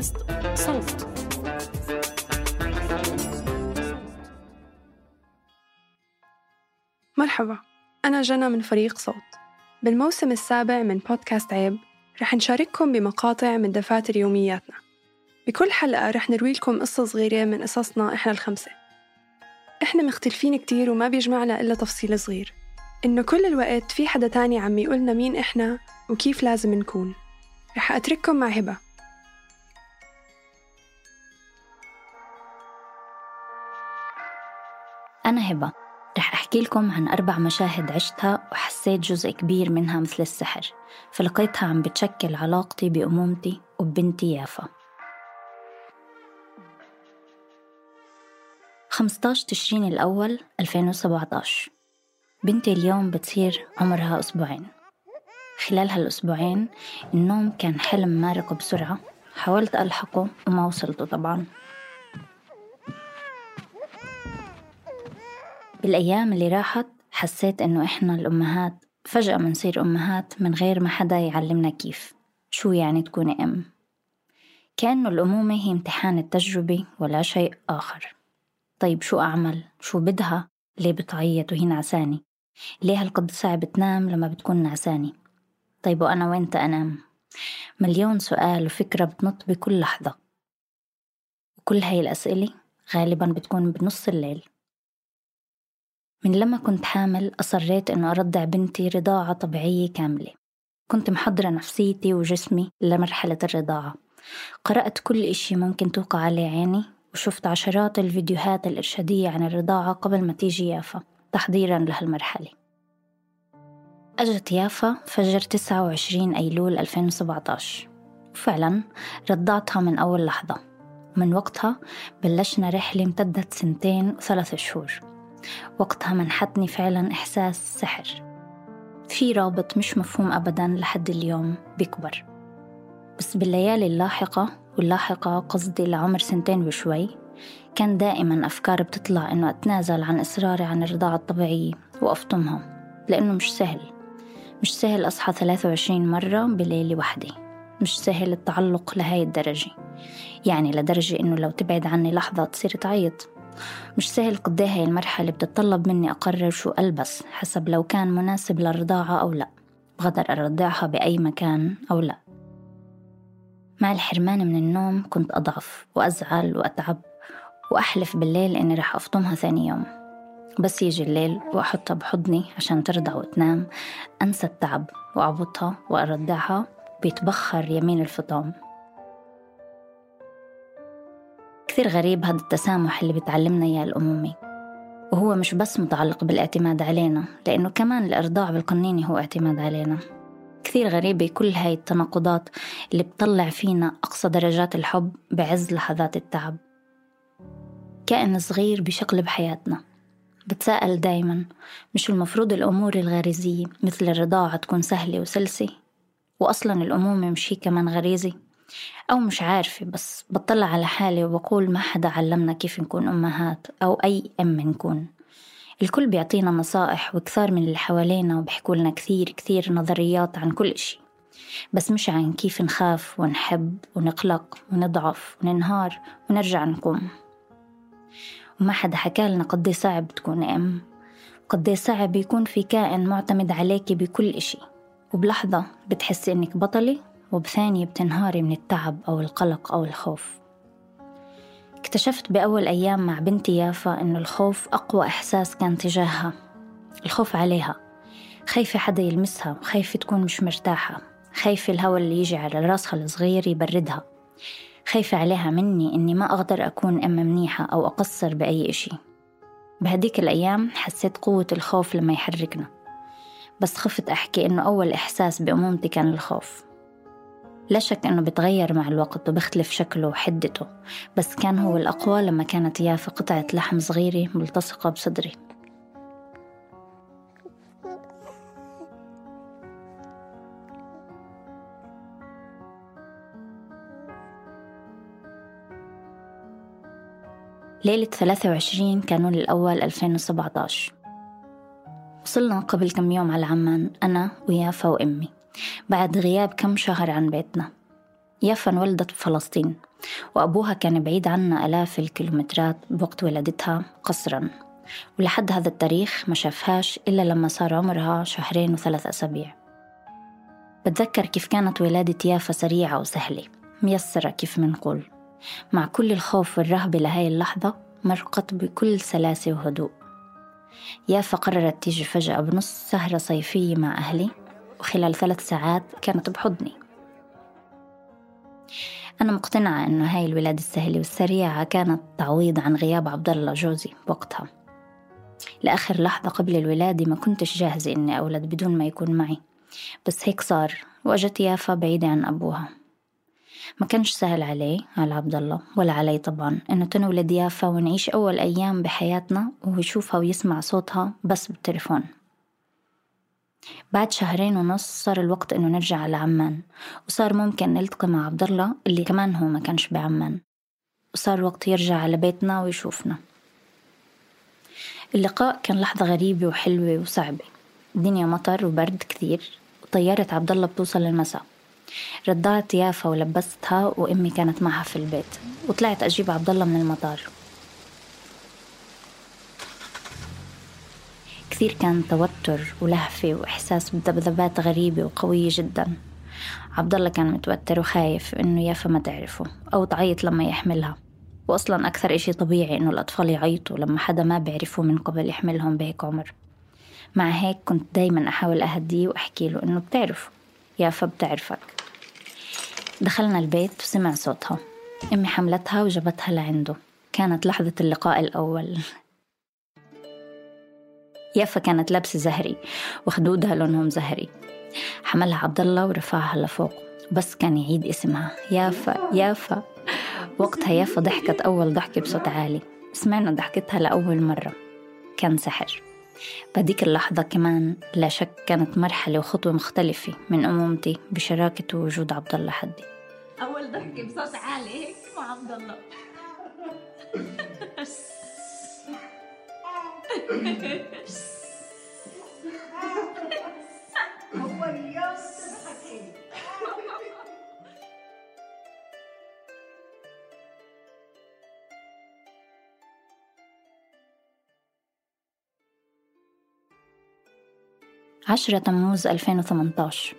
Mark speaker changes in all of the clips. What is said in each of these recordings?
Speaker 1: بودكاست صوت.
Speaker 2: مرحبا أنا جنى من فريق صوت. بالموسم السابع من بودكاست عيب رح نشارككم بمقاطع من دفاتر يومياتنا. بكل حلقة رح نروي لكم قصة صغيرة من قصصنا إحنا الخمسة. إحنا مختلفين كتير وما بيجمعنا إلا تفصيل صغير. إنه كل الوقت في حدا تاني عم يقولنا مين إحنا وكيف لازم نكون. رح أترككم مع هبة.
Speaker 3: هبة رح أحكي لكم عن أربع مشاهد عشتها وحسيت جزء كبير منها مثل السحر. فلقيتها عم بتشكل علاقتي بأمومتي وبنتي يافا. 15 تشرين الأول 2017 بنتي اليوم بتصير عمرها أسبوعين. خلال هالأسبوعين النوم كان حلم مارق بسرعة. حاولت ألحقه وما وصلته طبعاً. بالأيام اللي راحت حسيت إنه إحنا الأمهات فجأة منصير أمهات من غير ما حدا يعلمنا كيف شو يعني تكوني أم كأنه الأمومة هي امتحان التجربة ولا شيء آخر طيب شو أعمل؟ شو بدها؟ ليه بتعيط وهي نعساني؟ ليه هالقد صعب تنام لما بتكون نعساني؟ طيب وأنا وين أنام؟ مليون سؤال وفكرة بتنط بكل لحظة وكل هاي الأسئلة غالبا بتكون بنص الليل من لما كنت حامل أصريت إنه أرضع بنتي رضاعة طبيعية كاملة. كنت محضرة نفسيتي وجسمي لمرحلة الرضاعة. قرأت كل إشي ممكن توقع عليه عيني وشفت عشرات الفيديوهات الإرشادية عن الرضاعة قبل ما تيجي يافا تحضيرا لهالمرحلة. أجت يافا فجر 29 أيلول 2017 وفعلا رضعتها من أول لحظة. من وقتها بلشنا رحلة امتدت سنتين وثلاث شهور. وقتها منحتني فعلا إحساس سحر. في رابط مش مفهوم أبدا لحد اليوم بيكبر. بس بالليالي اللاحقة واللاحقة قصدي لعمر سنتين وشوي كان دائما أفكار بتطلع إنه أتنازل عن إصراري عن الرضاعة الطبيعية وأفطمها لأنه مش سهل. مش سهل أصحى 23 مرة بليلة واحدة مش سهل التعلق لهاي الدرجة. يعني لدرجة إنه لو تبعد عني لحظة تصير تعيط. مش سهل قد هاي المرحلة بتتطلب مني أقرر شو ألبس حسب لو كان مناسب للرضاعة أو لا. بقدر أرضعها بأي مكان أو لا. مع الحرمان من النوم كنت أضعف وأزعل وأتعب وأحلف بالليل إني رح أفطمها ثاني يوم. بس يجي الليل وأحطها بحضني عشان ترضع وتنام أنسى التعب وأعبطها وأرضعها بيتبخر يمين الفطام. كثير غريب هذا التسامح اللي بتعلمنا إياه الأمومة وهو مش بس متعلق بالاعتماد علينا لأنه كمان الإرضاع بالقنينة هو اعتماد علينا. كثير غريبة كل هاي التناقضات اللي بتطلع فينا أقصى درجات الحب بعز لحظات التعب. كائن صغير بشقلب حياتنا. بتساءل دايما مش المفروض الأمور الغريزية مثل الرضاعة تكون سهلة وسلسة؟ وأصلا الأمومة مش هي كمان غريزة؟ أو مش عارفة بس بطلع على حالي وبقول ما حدا علمنا كيف نكون أمهات أو أي أم نكون. الكل بيعطينا نصائح وكثار من اللي حوالينا وبيحكوا لنا كثير كثير نظريات عن كل إشي. بس مش عن كيف نخاف ونحب ونقلق ونضعف وننهار ونرجع نقوم. وما حدا حكى لنا قد صعب تكون أم. قد صعب يكون في كائن معتمد عليك بكل إشي. وبلحظة بتحسي إنك بطلة وبثانية بتنهاري من التعب أو القلق أو الخوف. اكتشفت بأول أيام مع بنتي يافا إنه الخوف أقوى إحساس كان تجاهها. الخوف عليها. خايفة حدا يلمسها خايفة تكون مش مرتاحة. خايفة الهواء اللي يجي على راسها الصغير يبردها. خايفة عليها مني إني ما أقدر أكون أم منيحة أو أقصر بأي إشي. بهديك الأيام حسيت قوة الخوف لما يحركنا. بس خفت أحكي إنه أول إحساس بأمومتي كان الخوف. لا شك إنه بتغير مع الوقت وبيختلف شكله وحدته بس كان هو الأقوى لما كانت يافا قطعة لحم صغيرة ملتصقة بصدري. ليلة 23 كانون الأول 2017 وصلنا قبل كم يوم على عمان أنا ويافا وأمي بعد غياب كم شهر عن بيتنا. يافا انولدت بفلسطين وأبوها كان بعيد عنا آلاف الكيلومترات بوقت ولادتها قصرا. ولحد هذا التاريخ ما شافهاش إلا لما صار عمرها شهرين وثلاث أسابيع. بتذكر كيف كانت ولادة يافا سريعة وسهلة ميسرة كيف منقول مع كل الخوف والرهبة لهاي اللحظة مرقت بكل سلاسة وهدوء. يافا قررت تيجي فجأة بنص سهرة صيفية مع أهلي. وخلال ثلاث ساعات كانت بحضني. أنا مقتنعة إنه هاي الولادة السهلة والسريعة كانت تعويض عن غياب عبد الله جوزي بوقتها لآخر لحظة قبل الولادة ما كنتش جاهزة إني أولد بدون ما يكون معي. بس هيك صار وأجت يافا بعيدة عن أبوها. ما كانش سهل عليه على عبد الله ولا علي طبعا إنه تنولد يافا ونعيش أول أيام بحياتنا وهو يشوفها ويسمع صوتها بس بالتليفون. بعد شهرين ونص صار الوقت إنه نرجع على عمان وصار ممكن نلتقي مع عبد الله اللي كمان هو ما كانش بعمان وصار وقت يرجع على بيتنا ويشوفنا. اللقاء كان لحظة غريبة وحلوة وصعبة. الدنيا مطر وبرد كثير وطيارة عبد الله بتوصل المساء رضعت يافا ولبستها وأمي كانت معها في البيت وطلعت أجيب عبد الله من المطار. كثير كان توتر ولهفة وإحساس بذبذبات غريبة وقوية جدا. عبد الله كان متوتر وخايف إنه يافا ما تعرفه أو تعيط لما يحملها. وأصلا أكثر إشي طبيعي إنه الأطفال يعيطوا لما حدا ما بيعرفه من قبل يحملهم بهيك عمر. مع هيك كنت دايما أحاول أهديه وأحكي له إنه بتعرف يافا بتعرفك. دخلنا البيت وسمع صوتها. أمي حملتها وجبتها لعنده. كانت لحظة اللقاء الأول. يافا كانت لابسة زهري وخدودها لونهم زهري. حملها عبد الله ورفعها لفوق بس كان يعيد اسمها. يافا يافا. وقتها يافا ضحكت أول ضحكة بصوت عالي. سمعنا ضحكتها لأول مرة. كان سحر. بهديك اللحظة كمان لا شك كانت مرحلة وخطوة مختلفة من أمومتي بشراكة وجود عبد الله حدي.
Speaker 1: أول ضحكة بصوت عالي هيك مع عبد الله
Speaker 4: هو اليوم تضحكي
Speaker 3: عشرة تموز 2018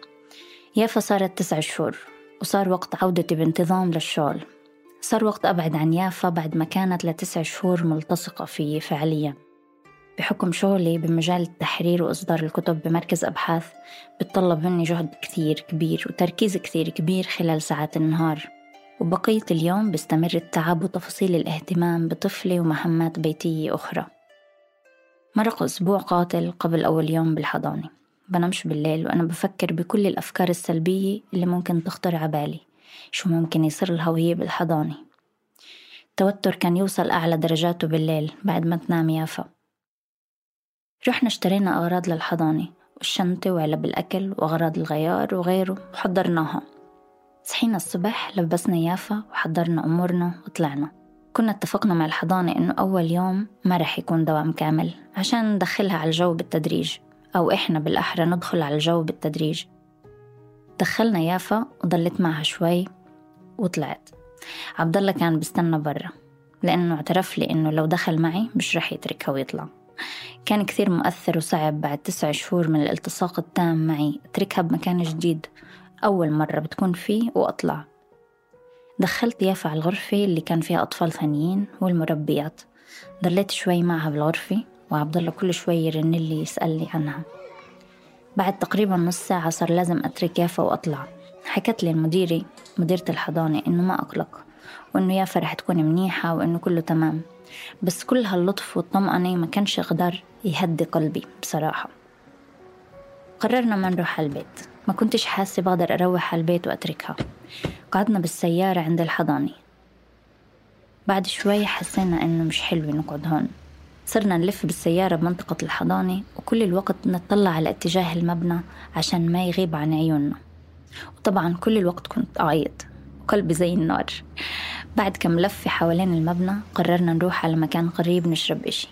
Speaker 3: يافا صارت تسع شهور وصار وقت عودتي بانتظام للشغل. صار وقت أبعد عن يافا بعد ما كانت لتسع شهور ملتصقة فيي فعليا. بحكم شغلي بمجال التحرير وإصدار الكتب بمركز أبحاث بتطلب مني جهد كثير كبير وتركيز كثير كبير خلال ساعات النهار. وبقية اليوم بستمر التعب وتفاصيل الاهتمام بطفلي ومهمات بيتية أخرى. مرق أسبوع قاتل قبل أول يوم بالحضانة. بنامش بالليل وأنا بفكر بكل الأفكار السلبية اللي ممكن تخطر عبالي شو ممكن يصير وهي بالحضانة؟ التوتر كان يوصل أعلى درجاته بالليل بعد ما تنام يافا. رحنا اشترينا أغراض للحضانة والشنطة وعلب الأكل وأغراض الغيار وغيره وحضرناها. صحينا الصبح لبسنا يافا وحضرنا أمورنا وطلعنا. كنا اتفقنا مع الحضانة إنه أول يوم ما رح يكون دوام كامل عشان ندخلها على الجو بالتدريج أو إحنا بالأحرى ندخل على الجو بالتدريج. دخلنا يافا وضلت معها شوي وطلعت. عبد الله كان بستنى برا لأنه اعترف لي إنه لو دخل معي مش رح يتركها ويطلع. كان كثير مؤثر وصعب بعد تسع شهور من الالتصاق التام معي. أتركها بمكان جديد. أول مرة بتكون فيه وأطلع. دخلت يافا على الغرفة اللي كان فيها أطفال ثانيين والمربيات. ضليت شوي معها بالغرفة وعبد الله كل شوي يرن لي يسألني عنها. بعد تقريبا نص ساعة صار لازم أترك يافا وأطلع. حكت لي المديرة مديرة الحضانة إنه ما أقلق. وإنه يافا رح تكون منيحة وإنه كله تمام. بس كل هاللطف والطمأنة ما كانش يقدر يهدي قلبي بصراحة. قررنا ما نروح على البيت ما كنتش حاسة بقدر أروح على البيت وأتركها. قعدنا بالسيارة عند الحضانة. بعد شوي حسينا إنه مش حلو نقعد هون. صرنا نلف بالسيارة بمنطقة الحضانة وكل الوقت نطلع على اتجاه المبنى عشان ما يغيب عن عيوننا. وطبعا كل الوقت كنت أعيط. وقلبي زي النار. بعد كم لفة حوالين المبنى قررنا نروح على مكان قريب نشرب إشي.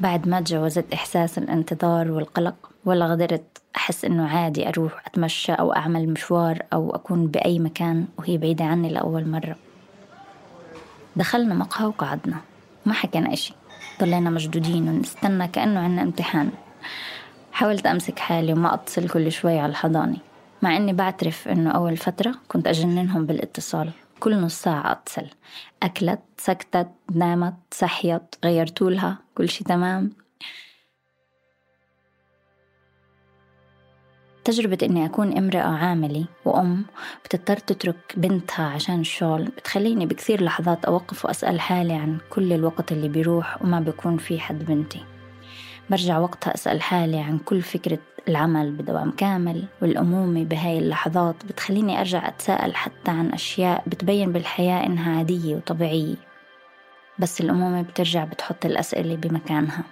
Speaker 3: بعد ما تجاوزت إحساس الانتظار والقلق ولا قدرت أحس إنه عادي أروح أتمشى أو أعمل مشوار أو أكون بأي مكان وهي بعيدة عني لأول مرة. دخلنا مقهى وقعدنا. ما حكينا إشي. ضلينا مشدودين ونستنى كأنه عنا امتحان. حاولت أمسك حالي وما أتصل كل شوي على الحضانة. مع إني بعترف إنه أول فترة كنت أجننهم بالاتصال. كل نص ساعة أتصل. أكلت سكتت نامت صحيت غيرتولها كل شي تمام. تجربة إني أكون امرأة عاملة وأم بتضطر تترك بنتها عشان الشغل بتخليني بكثير لحظات أوقف وأسأل حالي عن كل الوقت اللي بيروح وما بيكون في حد بنتي. برجع وقتها أسأل حالي عن كل فكرة العمل بدوام كامل والأمومة بهاي اللحظات بتخليني أرجع أتساءل حتى عن أشياء بتبين بالحياة إنها عادية وطبيعية. بس الأمومة بترجع بتحط الأسئلة بمكانها.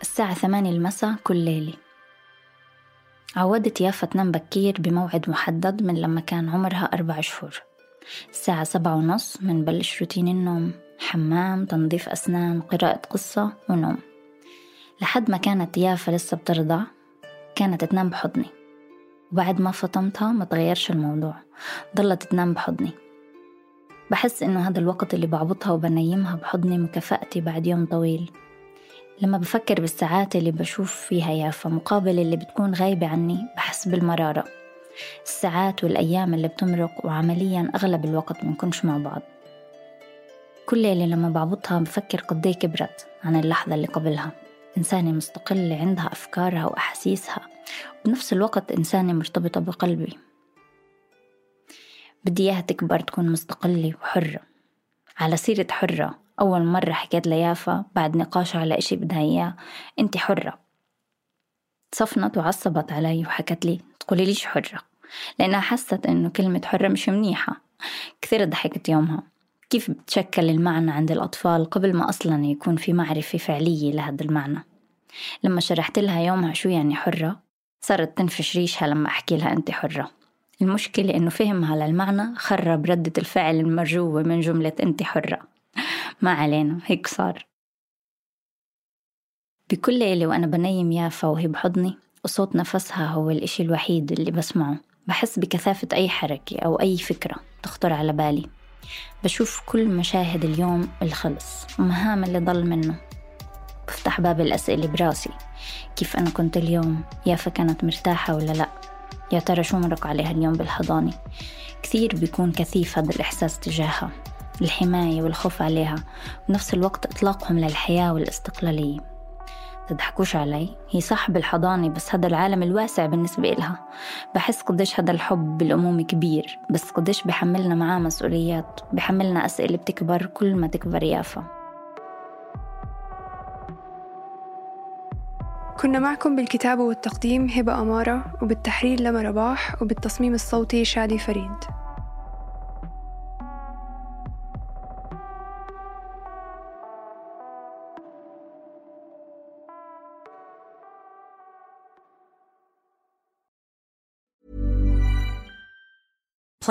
Speaker 3: الساعة ثمانية المساء كل ليلة. عودت يافا تنام بكير بموعد محدد من لما كان عمرها أربع شهور. الساعة سبعة ونص منبلش روتين النوم. حمام تنظيف أسنان قراءة قصة ونوم. لحد ما كانت يافا لسه بترضع كانت تنام بحضني. وبعد ما فطمتها ما تغيرش الموضوع ضلت تنام بحضني. بحس إنه هذا الوقت اللي بعبطها وبنيمها بحضني مكافأتي بعد يوم طويل. لما بفكر بالساعات اللي بشوف فيها يافا مقابل اللي بتكون غايبة عني بحس بالمرارة. الساعات والأيام اللي بتمرق وعمليا أغلب الوقت منكونش مع بعض. كل ليلة لما بعبطها بفكر قديه كبرت عن اللحظة اللي قبلها. إنسانة مستقلة عندها أفكارها وأحاسيسها وبنفس الوقت إنسانة مرتبطة بقلبي. بدي إياها تكبر تكون مستقلة وحرة. على سيرة حرة أول مرة حكيت ليافا بعد نقاش على إشي بدها إياه أنت حرة. صفنت وعصبت علي وحكت لي تقولي ليش حرة؟ لأنها حست إنه كلمة حرة مش منيحة. كثير ضحكت يومها. كيف بتشكل المعنى عند الأطفال قبل ما أصلا يكون في معرفة فعلية لهذا المعنى؟ لما شرحت لها يومها شو يعني حرة صارت تنفش ريشها لما أحكي لها أنت حرة. المشكلة إنه فهمها للمعنى خرب ردة الفعل المرجوة من جملة أنت حرة. ما علينا هيك صار. بكل ليلة وأنا بنيم يافا وهي بحضني وصوت نفسها هو الإشي الوحيد اللي بسمعه. بحس بكثافة أي حركة أو أي فكرة تخطر على بالي. بشوف كل مشاهد اليوم اللي خلص ومهام اللي ضل منه. بفتح باب الأسئلة براسي. كيف أنا كنت اليوم؟ يافا كانت مرتاحة ولا لأ؟ يا ترى شو مرق عليها اليوم بالحضانة؟ كثير بيكون كثيف هذا الإحساس تجاهها. الحماية والخوف عليها. بنفس الوقت إطلاقهم للحياة والاستقلالية. تضحكوش علي. هي صح بالحضانة بس هذا العالم الواسع بالنسبة إلها. بحس قديش هذا الحب بالأمومة كبير بس قديش بحملنا معاه مسؤوليات بحملنا أسئلة بتكبر كل ما تكبر يافا.
Speaker 2: كنا معكم بالكتابة والتقديم هبة أمارة وبالتحرير لما رباح وبالتصميم الصوتي شادي فريد.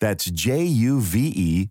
Speaker 5: That's J U V E